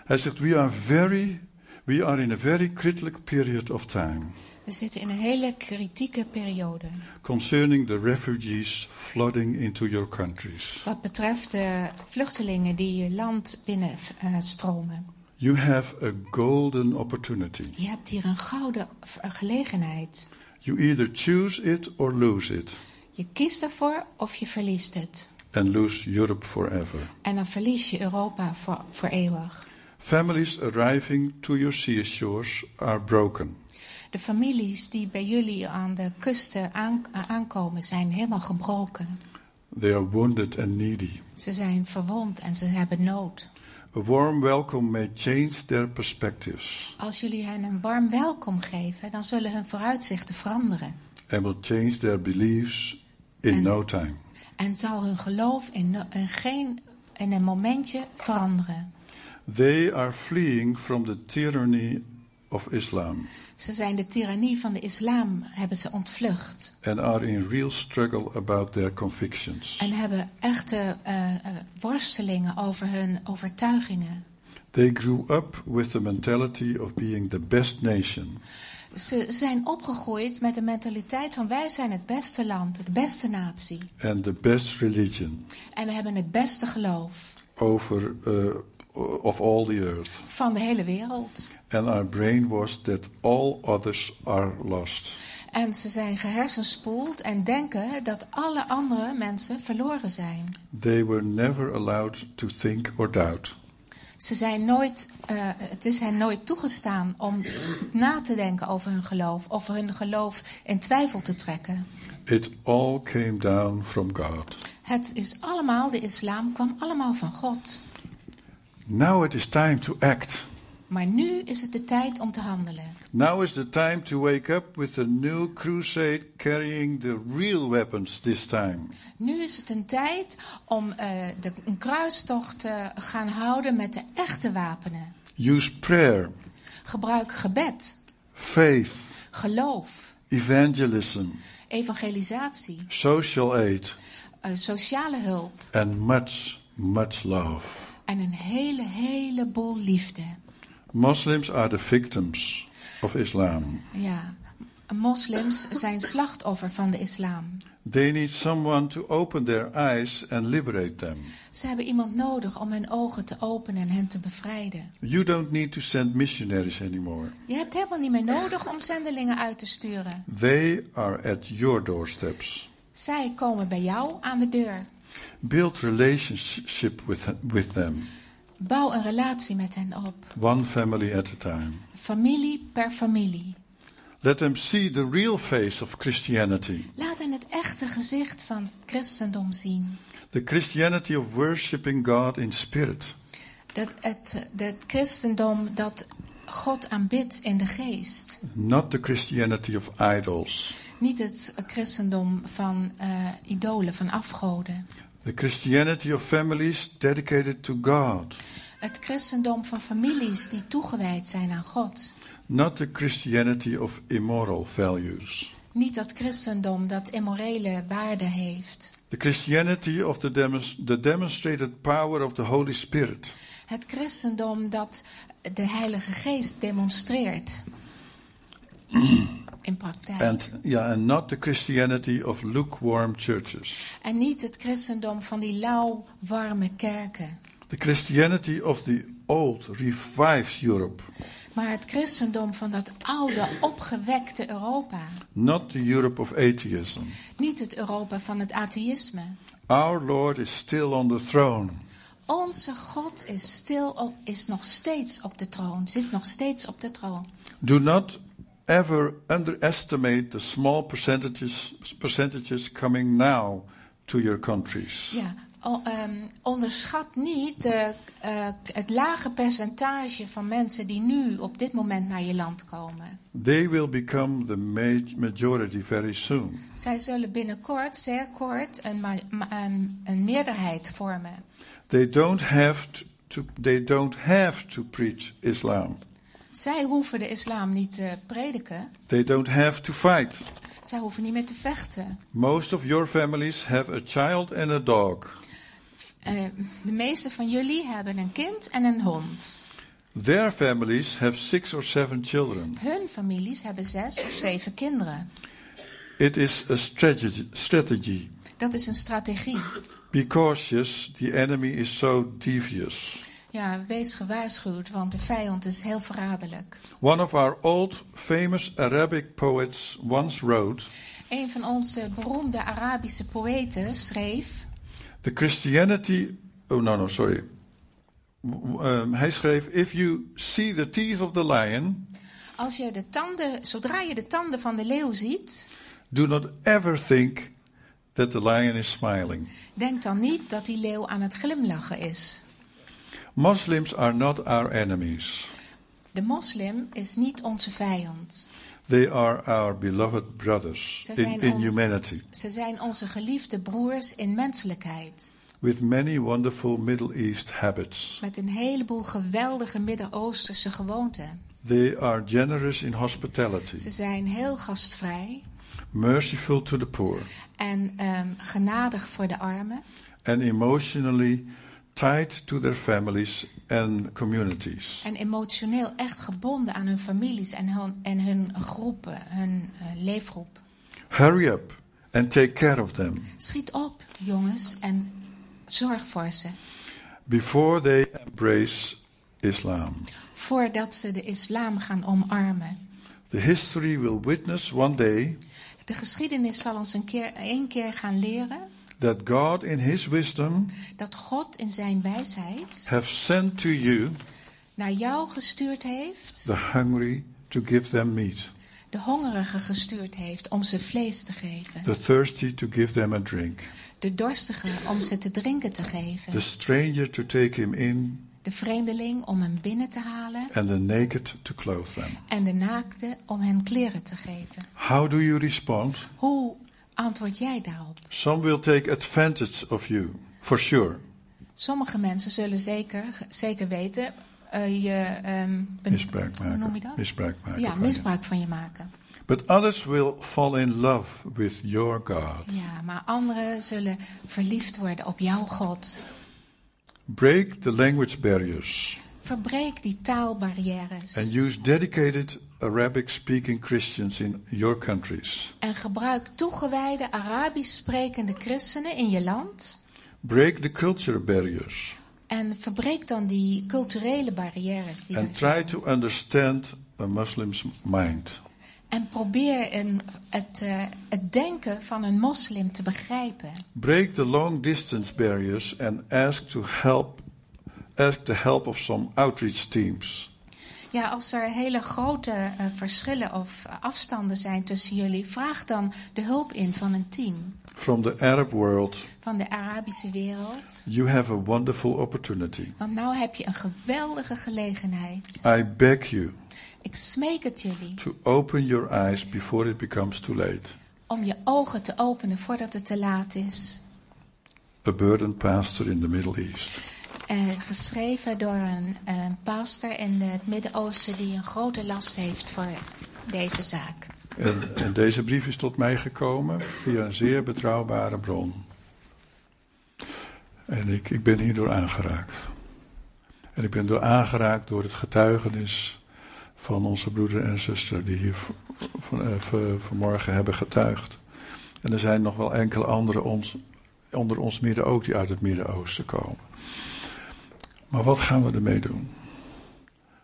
Hij zegt: We are very, we are in a very critical period of time. We zitten in een hele kritieke periode. Concerning the refugees flooding into your countries. Wat betreft de vluchtelingen die je land binnenstromen. You have a golden opportunity. Je hebt hier een gouden gelegenheid. You either choose it or lose it. Je kiest ervoor of je verliest het. And lose Europe forever. En dan verlies je Europa voor, voor eeuwig. Families arriving to your seashores are broken. De families die bij jullie aan de kusten aankomen zijn helemaal gebroken. They are wounded and needy. Ze zijn verwond en ze hebben nood. A warm welcome may change their perspectives. Als jullie hen een warm welkom geven, dan zullen hun vooruitzichten veranderen. And will change their beliefs in En- no time. En zal hun geloof in, in, geen, in een momentje veranderen. They are fleeing from the tyranny of Islam Ze zijn de tirannie van de islam, hebben ze ontvlucht. and are in real struggle about their convictions. En hebben echte eh, worstelingen over hun overtuigingen. They grew up with the mentality of being the best nation Ze zijn opgegroeid met de mentaliteit van wij zijn het beste land, de beste natie. and the best religion En we hebben het beste geloof over uh, of all the earth van de hele wereld. and are brainwashed that all others are lost. En ze zijn gehersenspoeld en denken dat alle andere mensen verloren zijn. They were never allowed to think or doubt. Ze zijn nooit, eh, het is hen nooit toegestaan om na te denken over hun geloof, of hun geloof in twijfel te trekken. It all came down from God. Het is allemaal, de islam kwam allemaal van God. Now it is time to act. Maar nu is het de tijd om te handelen. Now is the time to wake up with a new crusade carrying the real weapons this time. Nu is het een tijd om eh, de, een kruistocht te gaan houden met de echte wapenen. Use prayer, Gebruik gebed, faith, geloof, evangelism, evangelisatie, social aid, eh, sociale hulp and much, much love. En een hele, heleboel liefde. Muslims are the victims of Islam. Ja, moslims zijn slachtoffer van de islam. They need someone to open their eyes and liberate them. Ze hebben iemand nodig om hun ogen te openen en hen te bevrijden. You don't need to send missionaries anymore. Je hebt helemaal niet meer nodig om zendelingen uit te sturen. They are at your doorsteps. Zij komen bij jou aan de deur. Build relationship with, with them, Bouw een relatie met hen op. one family at a time. Familie per familie. Let them see the real face of Christianity, Laat hen het echte gezicht van het christendom zien. the Christianity of worshiping God in spirit, Dat het, het christendom dat God aanbidt in de geest. not the Christianity of idols. Niet het christendom van eh, idolen, van afgoden. The Christianity of families dedicated to God, Het christendom van families die toegewijd zijn aan God. not the Christianity of immoral values. Niet dat christendom dat immorele waarde heeft. The Christianity of the, demonst- the demonstrated power of the Holy Spirit, Het christendom dat de Heilige Geest demonstreert. In praktijk. and yeah, and not the Christianity of lukewarm churches. En niet het christendom van die lauw, warme kerken. The Christianity of the old revives Europe. Maar het christendom van dat oude, opgewekte Europa. not the Europe of atheism. Niet het Europa van het atheïsme. Our Lord is still on the throne. Onze God is, stil op, is nog steeds op de troon, zit nog steeds op de troon. Do not ever underestimate the small percentages, percentages coming now to your countries. Ja, o- ehm, onderschat niet eh, eh, het lage percentage van mensen die nu op dit moment naar je land komen. They will become the ma- majority very soon. Zij zullen binnenkort, zeer kort, een, ma- ma- een, een meerderheid vormen. They don't have to they don't have to preach Islam. Zij hoeven de islam niet te prediken. They don't have to fight. Zij hoeven niet meer te vechten. Most of your families have a child and a dog. Eh, de meeste van jullie hebben een kind en een hond. Their families have six or seven children. Hun families hebben zes of zeven kinderen. It is a strategy. strategy. Dat is een strategie. Be cautious, the enemy is so devious. Ja, wees gewaarschuwd, want de vijand is heel verraderlijk. One of our old famous Arabic poets once wrote Een van onze beroemde Arabische poëten schreef. The Christianity. Oh, no, no, sorry. Um, hij schreef: If you see the teeth of the lion, Als je de tanden, zodra je de tanden van de leeuw ziet, do not ever think that the lion is smiling. denk dan niet dat die leeuw aan het glimlachen is. Muslims are not our enemies, De moslim is niet onze vijand. they are our beloved brothers Ze in, zijn in humanity, Ze zijn onze geliefde broers in menselijkheid. with many wonderful Middle East habits. Met een heleboel geweldige Midden-Oosterse gewoonten. They are generous in hospitality, Ze zijn heel gastvrij merciful to the poor, en ehm, genadig voor de armen. and emotionally tied to their families and communities. En emotioneel echt gebonden aan hun families en hun, en hun groepen, hun eh, leefgroep. Hurry up and take care of them Schiet op, jongens, en zorg voor ze. before they embrace Islam. Voordat ze de islam gaan omarmen. The history will witness one day De geschiedenis zal ons een keer, één keer gaan leren that God, in His wisdom, dat God in zijn wijsheid have sent to you naar jou gestuurd heeft, the hungry to give them meat, de hongerigen gestuurd heeft om ze vlees te geven, the thirsty to give them a drink, de dorstigen om ze te drinken te geven, the stranger to take him in, de vreemdeling om hem binnen te halen and the naked to clothe them. en de naakte om hen kleren te geven. How do you respond? Hoe antwoord jij daarop? Some will take advantage of you, for sure. Sommige mensen zullen zeker, zeker weten, eh, je ben- Misbruik hoe noem je maken. dat? Misbruik maken. Ja, van je. misbruik van je maken. But others will fall in love with your God. Ja, maar anderen zullen verliefd worden op jouw God. Break the language barriers Verbreek die taalbarrières. and use dedicated Arabic speaking Christians in your countries. En gebruik toegewijde Arabisch sprekende christenen in je land. Break the culture barriers En verbreek dan die culturele barrières die er and try zijn. to understand a Muslim's mind. En probeer een, het, eh, het denken van een moslim te begrijpen. Break the long distance barriers and ask to help ask the help of some outreach teams. Ja, als er hele grote eh, verschillen of afstanden zijn tussen jullie, vraag dan de hulp in van een team From the Arab world, van de Arabische wereld. you have a wonderful opportunity. Want nou heb je een geweldige gelegenheid. I beg you Ik smeek het jullie to open your eyes before it becomes too late. om je ogen te openen voordat het te laat is. A burdened pastor in the Middle East. Eh, geschreven door een, een pastor in het Midden-Oosten die een grote last heeft voor deze zaak. En, en deze brief is tot mij gekomen via een zeer betrouwbare bron. En ik, ik ben hierdoor aangeraakt. En ik ben door aangeraakt door het getuigenis van onze broeder en zuster die hier v- van, eh, vanmorgen hebben getuigd. En er zijn nog wel enkele anderen ons, onder ons midden ook die uit het Midden-Oosten komen. Maar wat gaan we ermee doen?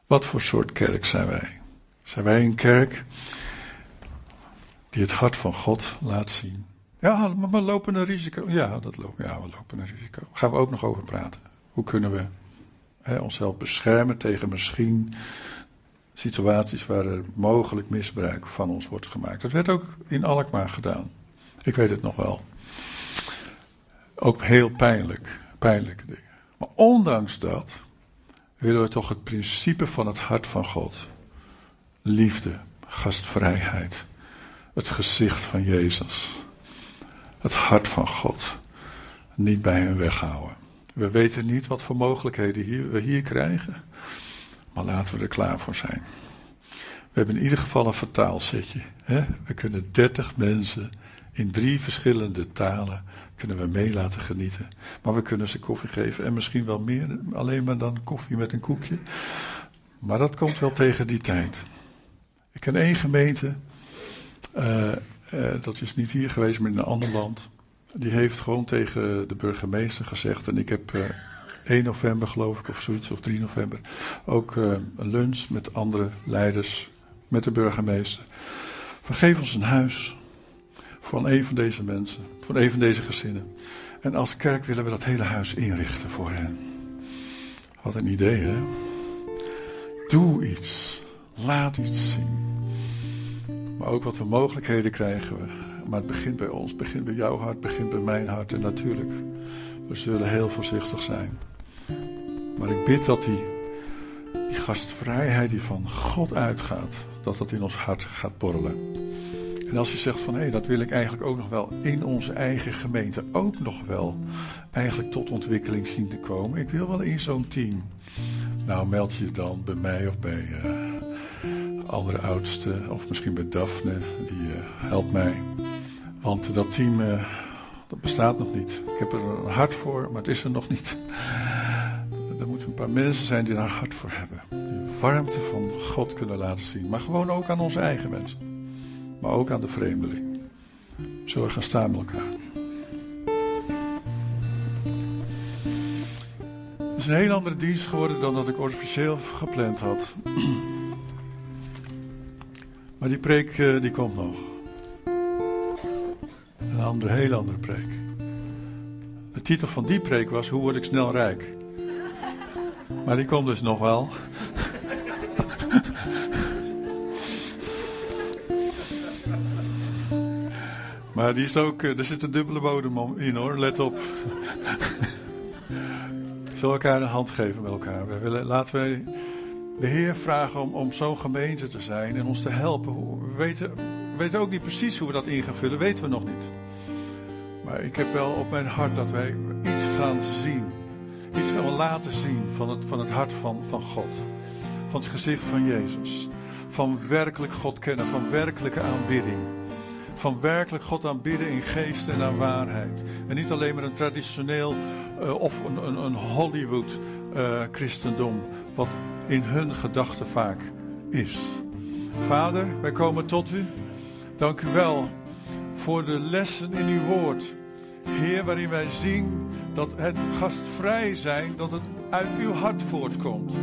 Wat voor soort kerk zijn wij? Zijn wij een kerk die het hart van God laat zien? Ja, maar we lopen een risico. Ja, dat lopen, ja, we lopen een risico. Daar gaan we ook nog over praten. Hoe kunnen we hè, onszelf beschermen tegen misschien situaties waar er mogelijk misbruik van ons wordt gemaakt. Dat werd ook in Alkmaar gedaan. Ik weet het nog wel. Ook heel pijnlijk, pijnlijke dingen. Maar ondanks dat willen we toch het principe van het hart van God. Liefde, gastvrijheid, het gezicht van Jezus, het hart van God niet bij hen weghouden. We weten niet wat voor mogelijkheden hier, we hier krijgen, maar laten we er klaar voor zijn. We hebben in ieder geval een vertaalsetje. Hè? We kunnen 30 mensen in drie verschillende talen kunnen we mee laten genieten. Maar we kunnen ze koffie geven en misschien wel meer, alleen maar dan koffie met een koekje. Maar dat komt wel tegen die tijd. Ik ken één gemeente, uh, uh, dat is niet hier geweest, maar in een ander land. Die heeft gewoon tegen de burgemeester gezegd, en ik heb uh, 1 november geloof ik, of zoiets, of 3 november, ook een lunch met andere leiders, met de burgemeester. Vergeef ons een huis, van een van deze mensen, van een van deze gezinnen. En als kerk willen we dat hele huis inrichten voor hen. Wat een idee, hè? Doe iets. Laat iets zien. Maar ook wat voor mogelijkheden krijgen we. Maar het begint bij ons, begint bij jouw hart, begint bij mijn hart. En natuurlijk, we zullen heel voorzichtig zijn. Maar ik bid dat die, die gastvrijheid die van God uitgaat, dat dat in ons hart gaat borrelen. En als je zegt van hé, hey, dat wil ik eigenlijk ook nog wel in onze eigen gemeente ook nog wel eigenlijk tot ontwikkeling zien te komen. Ik wil wel in zo'n team. Nou, meld je dan bij mij of bij uh, andere oudsten of misschien bij Daphne, die uh, helpt mij. Want dat team, uh, dat bestaat nog niet. Ik heb er een hart voor, maar het is er nog niet. Er moeten een paar mensen zijn die een hart voor hebben. Die warmte van God kunnen laten zien. Maar gewoon ook aan onze eigen mensen maar ook aan de vreemdeling. Zullen we gaan staan met elkaar? Het is een heel andere dienst geworden dan dat ik officieel gepland had. Maar die preek eh, die komt nog. Een andere, heel andere preek. De titel van die preek was Hoe word ik snel rijk? Maar die komt dus nog wel. Maar die is ook, eh, er zit een dubbele bodem in hoor, let op. Zullen elkaar een hand geven met elkaar? We willen, laten we de Heer vragen om, om zo'n gemeente te zijn en ons te helpen. We weten, we weten ook niet precies hoe we dat in weten we nog niet. Maar ik heb wel op mijn hart dat wij iets gaan zien. Iets gaan laten zien van het, van het hart van, van God. Van het gezicht van Jezus. Van werkelijk God kennen, van werkelijke aanbidding van werkelijk God aanbidden in geest en aan waarheid. En niet alleen maar een traditioneel uh, of een, een, een Hollywood uh, christendom, wat in hun gedachten vaak is. Vader, wij komen tot u. Dank u wel voor de lessen in uw woord. Heer, waarin wij zien dat het gastvrij zijn, dat het uit uw hart voortkomt.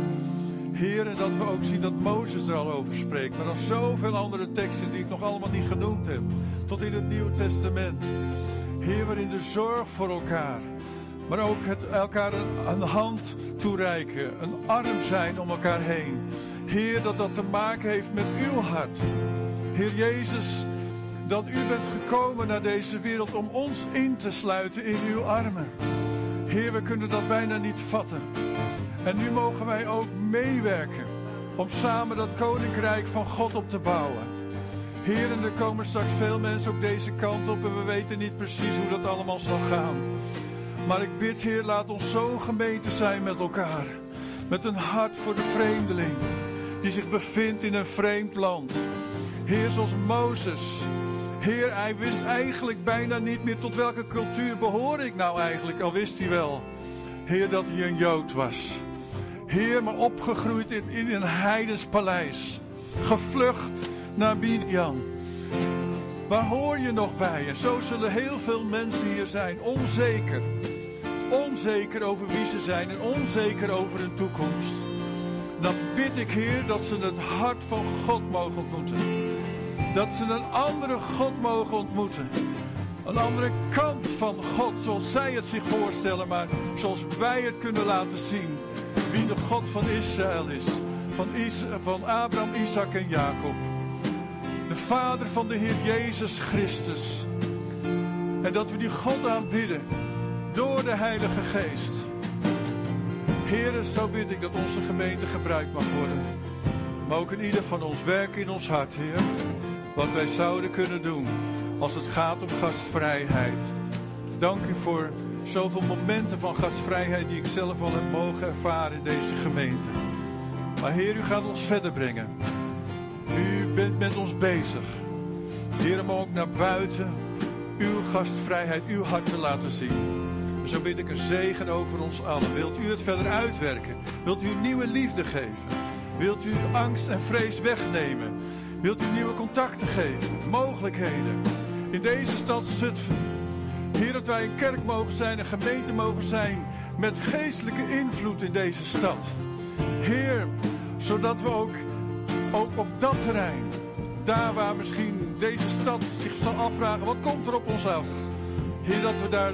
Heer, en dat we ook zien dat Mozes er al over spreekt. Maar dan zoveel andere teksten die ik nog allemaal niet genoemd heb. Tot in het Nieuwe Testament. Heer, waarin de zorg voor elkaar. Maar ook het elkaar een, een hand toereiken. Een arm zijn om elkaar heen. Heer, dat dat te maken heeft met uw hart. Heer Jezus, dat u bent gekomen naar deze wereld om ons in te sluiten in uw armen. Heer, we kunnen dat bijna niet vatten. En nu mogen wij ook meewerken om samen dat koninkrijk van God op te bouwen. Heer, en er komen straks veel mensen ook deze kant op en we weten niet precies hoe dat allemaal zal gaan. Maar ik bid, Heer, laat ons zo gemeente zijn met elkaar. Met een hart voor de vreemdeling die zich bevindt in een vreemd land. Heer, zoals Mozes. Heer, hij wist eigenlijk bijna niet meer tot welke cultuur behoor ik nou eigenlijk, al wist hij wel. Heer, dat hij een Jood was. Heer, maar opgegroeid in, in een heidens paleis. Gevlucht naar Midian. Waar hoor je nog bij? En zo zullen heel veel mensen hier zijn, onzeker. Onzeker over wie ze zijn en onzeker over hun toekomst. dan bid ik, Heer, dat ze het hart van God mogen ontmoeten. Dat ze een andere God mogen ontmoeten. Een andere kant van God, zoals zij het zich voorstellen, maar zoals wij het kunnen laten zien. Wie de God van Israël is. Van, Is van Abraham, Isaac en Jacob. De Vader van de Heer Jezus Christus. En dat we die God aanbidden door de Heilige Geest. Heren, zo bid ik dat onze gemeente gebruikt mag worden. Maar ook in ieder van ons werk in ons hart, Heer. Wat wij zouden kunnen doen als het gaat om gastvrijheid. Dank u voor zoveel momenten van gastvrijheid die ik zelf al heb mogen ervaren in deze gemeente. Maar Heer, u gaat ons verder brengen. U bent met ons bezig. Heer, om ook naar buiten uw gastvrijheid, uw hart te laten zien. Zo bid ik een zegen over ons allen. Wilt u het verder uitwerken? Wilt u nieuwe liefde geven? Wilt u angst en vrees wegnemen? Wilt u nieuwe contacten geven? Mogelijkheden? In deze stad Zutphen. Heer, dat wij een kerk mogen zijn, een gemeente mogen zijn met geestelijke invloed in deze stad. Heer, zodat we ook, ook op dat terrein, daar waar misschien deze stad zich zal afvragen, wat komt er op ons af? Heer, dat we daar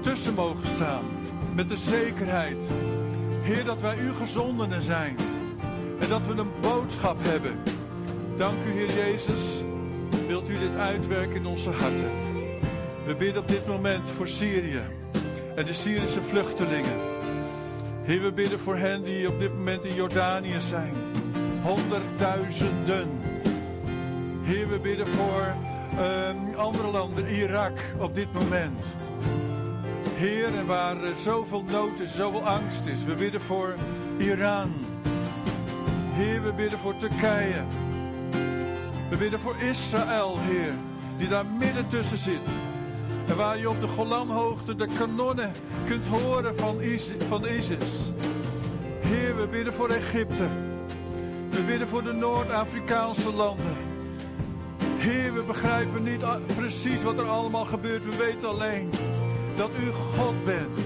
tussen mogen staan. Met de zekerheid. Heer, dat wij uw gezondenen zijn. En dat we een boodschap hebben. Dank u, Heer Jezus. Wilt u dit uitwerken in onze harten? We bidden op dit moment voor Syrië en de Syrische vluchtelingen. Heer, we bidden voor hen die op dit moment in Jordanië zijn. Honderdduizenden. Heer, we bidden voor uh, andere landen, Irak op dit moment. Heer, en waar zoveel nood is, zoveel angst is. We bidden voor Iran. Heer, we bidden voor Turkije. We bidden voor Israël, Heer, die daar midden tussen zit. En waar je op de Golanhoogte de kanonnen kunt horen van, van ISIS. Heer, we bidden voor Egypte. We bidden voor de Noord-Afrikaanse landen. Heer, we begrijpen niet precies wat er allemaal gebeurt. We weten alleen dat u God bent.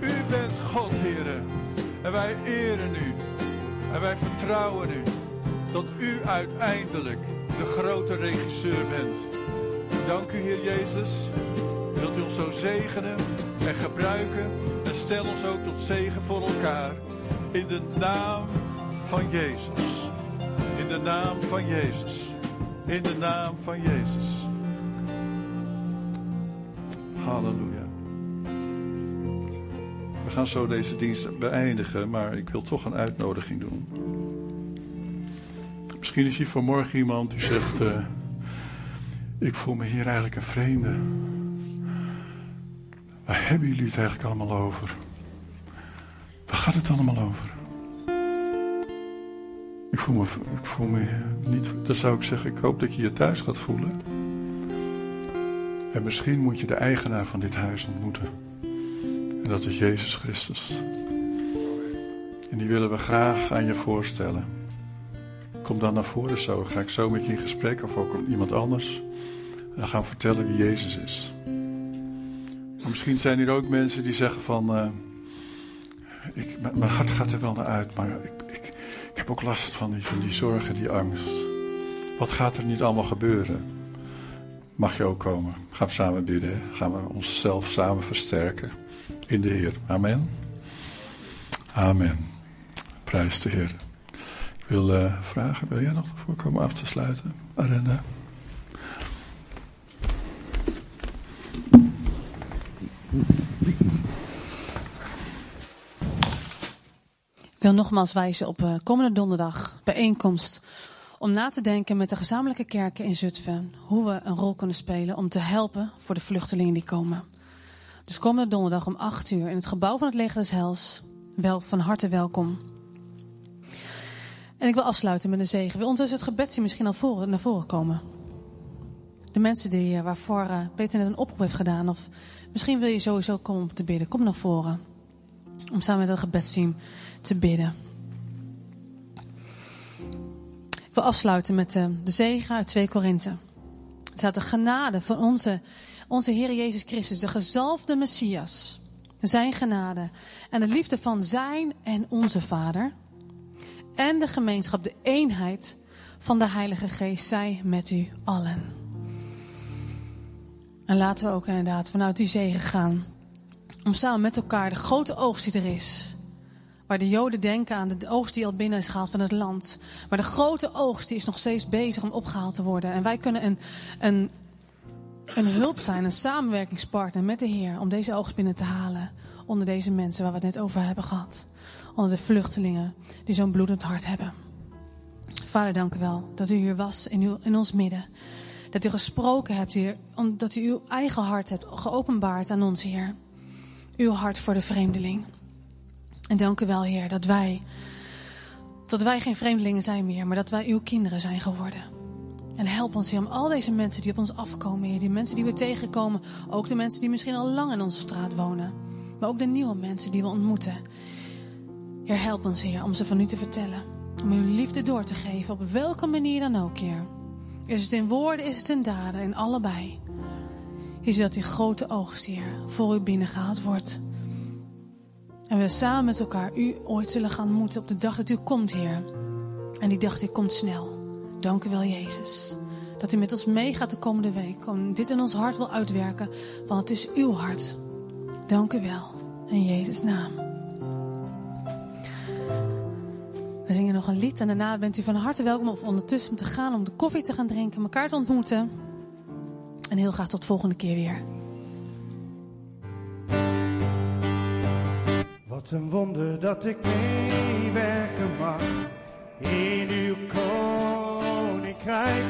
U bent God, heren. En wij eren u. En wij vertrouwen u. Dat u uiteindelijk de grote regisseur bent. Dank u, Heer Jezus. Ons zo zegenen en gebruiken. En stel ons ook tot zegen voor elkaar. In de naam van Jezus. In de naam van Jezus. In de naam van Jezus. Halleluja. We gaan zo deze dienst beëindigen, maar ik wil toch een uitnodiging doen. Misschien is hier vanmorgen iemand die zegt: uh, Ik voel me hier eigenlijk een vreemde. Waar hebben jullie het eigenlijk allemaal over? Waar gaat het allemaal over? Ik voel me, ik voel me niet. Dan zou ik zeggen: Ik hoop dat je je thuis gaat voelen. En misschien moet je de eigenaar van dit huis ontmoeten. En dat is Jezus Christus. En die willen we graag aan je voorstellen. Kom dan naar voren zo. Ga ik zo met je in gesprek of ook iemand anders. En gaan vertellen wie Jezus is. Maar misschien zijn er ook mensen die zeggen van... Uh, ik, mijn hart gaat er wel naar uit, maar ik, ik, ik heb ook last van die, van die zorg en die angst. Wat gaat er niet allemaal gebeuren? Mag je ook komen? Gaan we samen bidden? Gaan we onszelf samen versterken? in de Heer. Amen. Amen. Prijs de Heer. Ik wil uh, vragen, wil jij nog ervoor komen af te sluiten, Arenda? Ik wil nogmaals wijzen op uh, komende donderdag bijeenkomst om na te denken met de gezamenlijke kerken in Zutphen hoe we een rol kunnen spelen om te helpen voor de vluchtelingen die komen. Dus komende donderdag om 8 uur in het gebouw van het Leger des Hels. Wel van harte welkom. En ik wil afsluiten met een zegen. Wil ondertussen het gebedje misschien al voor, naar voren komen? De mensen die, eh, waarvoor uh, Peter net een oproep heeft gedaan. Of misschien wil je sowieso komen om te bidden. Kom naar voren. Om samen met het gebedsteam te bidden. Wil afsluiten met uh, de zegen uit 2 Korinthe. Het staat de genade van onze onze Heer Jezus Christus, de gezalfde Messias, zijn genade en de liefde van zijn en onze Vader en de gemeenschap, de eenheid van de Heilige Geest zij met u allen. En laten we ook inderdaad vanuit die zegen gaan. Om samen met elkaar de grote oogst die er is. Waar de Joden denken aan de oogst die al binnen is gehaald van het land. Maar de grote oogst die is nog steeds bezig om opgehaald te worden. En wij kunnen een, een, een hulp zijn, een samenwerkingspartner met de Heer. Om deze oogst binnen te halen. Onder deze mensen waar we het net over hebben gehad. Onder de vluchtelingen die zo'n bloedend hart hebben. Vader, dank u wel dat u hier was in, uw, in ons midden. Dat u gesproken hebt, Heer. Dat u uw eigen hart hebt geopenbaard aan ons, Heer. Uw hart voor de vreemdeling. En dank u wel, Heer, dat wij, dat wij geen vreemdelingen zijn meer, maar dat wij uw kinderen zijn geworden. En help ons, Heer, om al deze mensen die op ons afkomen, Heer, die mensen die we tegenkomen, ook de mensen die misschien al lang in onze straat wonen, maar ook de nieuwe mensen die we ontmoeten. Heer, help ons, Heer, om ze van u te vertellen. Om uw liefde door te geven, op welke manier dan ook, Heer. Is het in woorden, is het in daden, in allebei. Is dat die grote oogst, Heer, voor u binnengehaald wordt. En we samen met elkaar u ooit zullen gaan ontmoeten op de dag dat u komt, Heer. En die dag die komt snel. Dank u wel, Jezus. Dat u met ons meegaat de komende week. Om dit in ons hart wil uitwerken. Want het is uw hart. Dank u wel. In Jezus' naam. We zingen nog een lied en daarna bent u van harte welkom of ondertussen te gaan om de koffie te gaan drinken, elkaar te ontmoeten. En heel graag tot volgende keer weer. Wat een wonder dat ik meewerken mag in uw koninkrijk.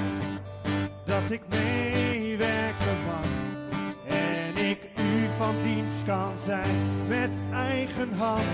Dat ik meewerken mag en ik u van dienst kan zijn met eigen hand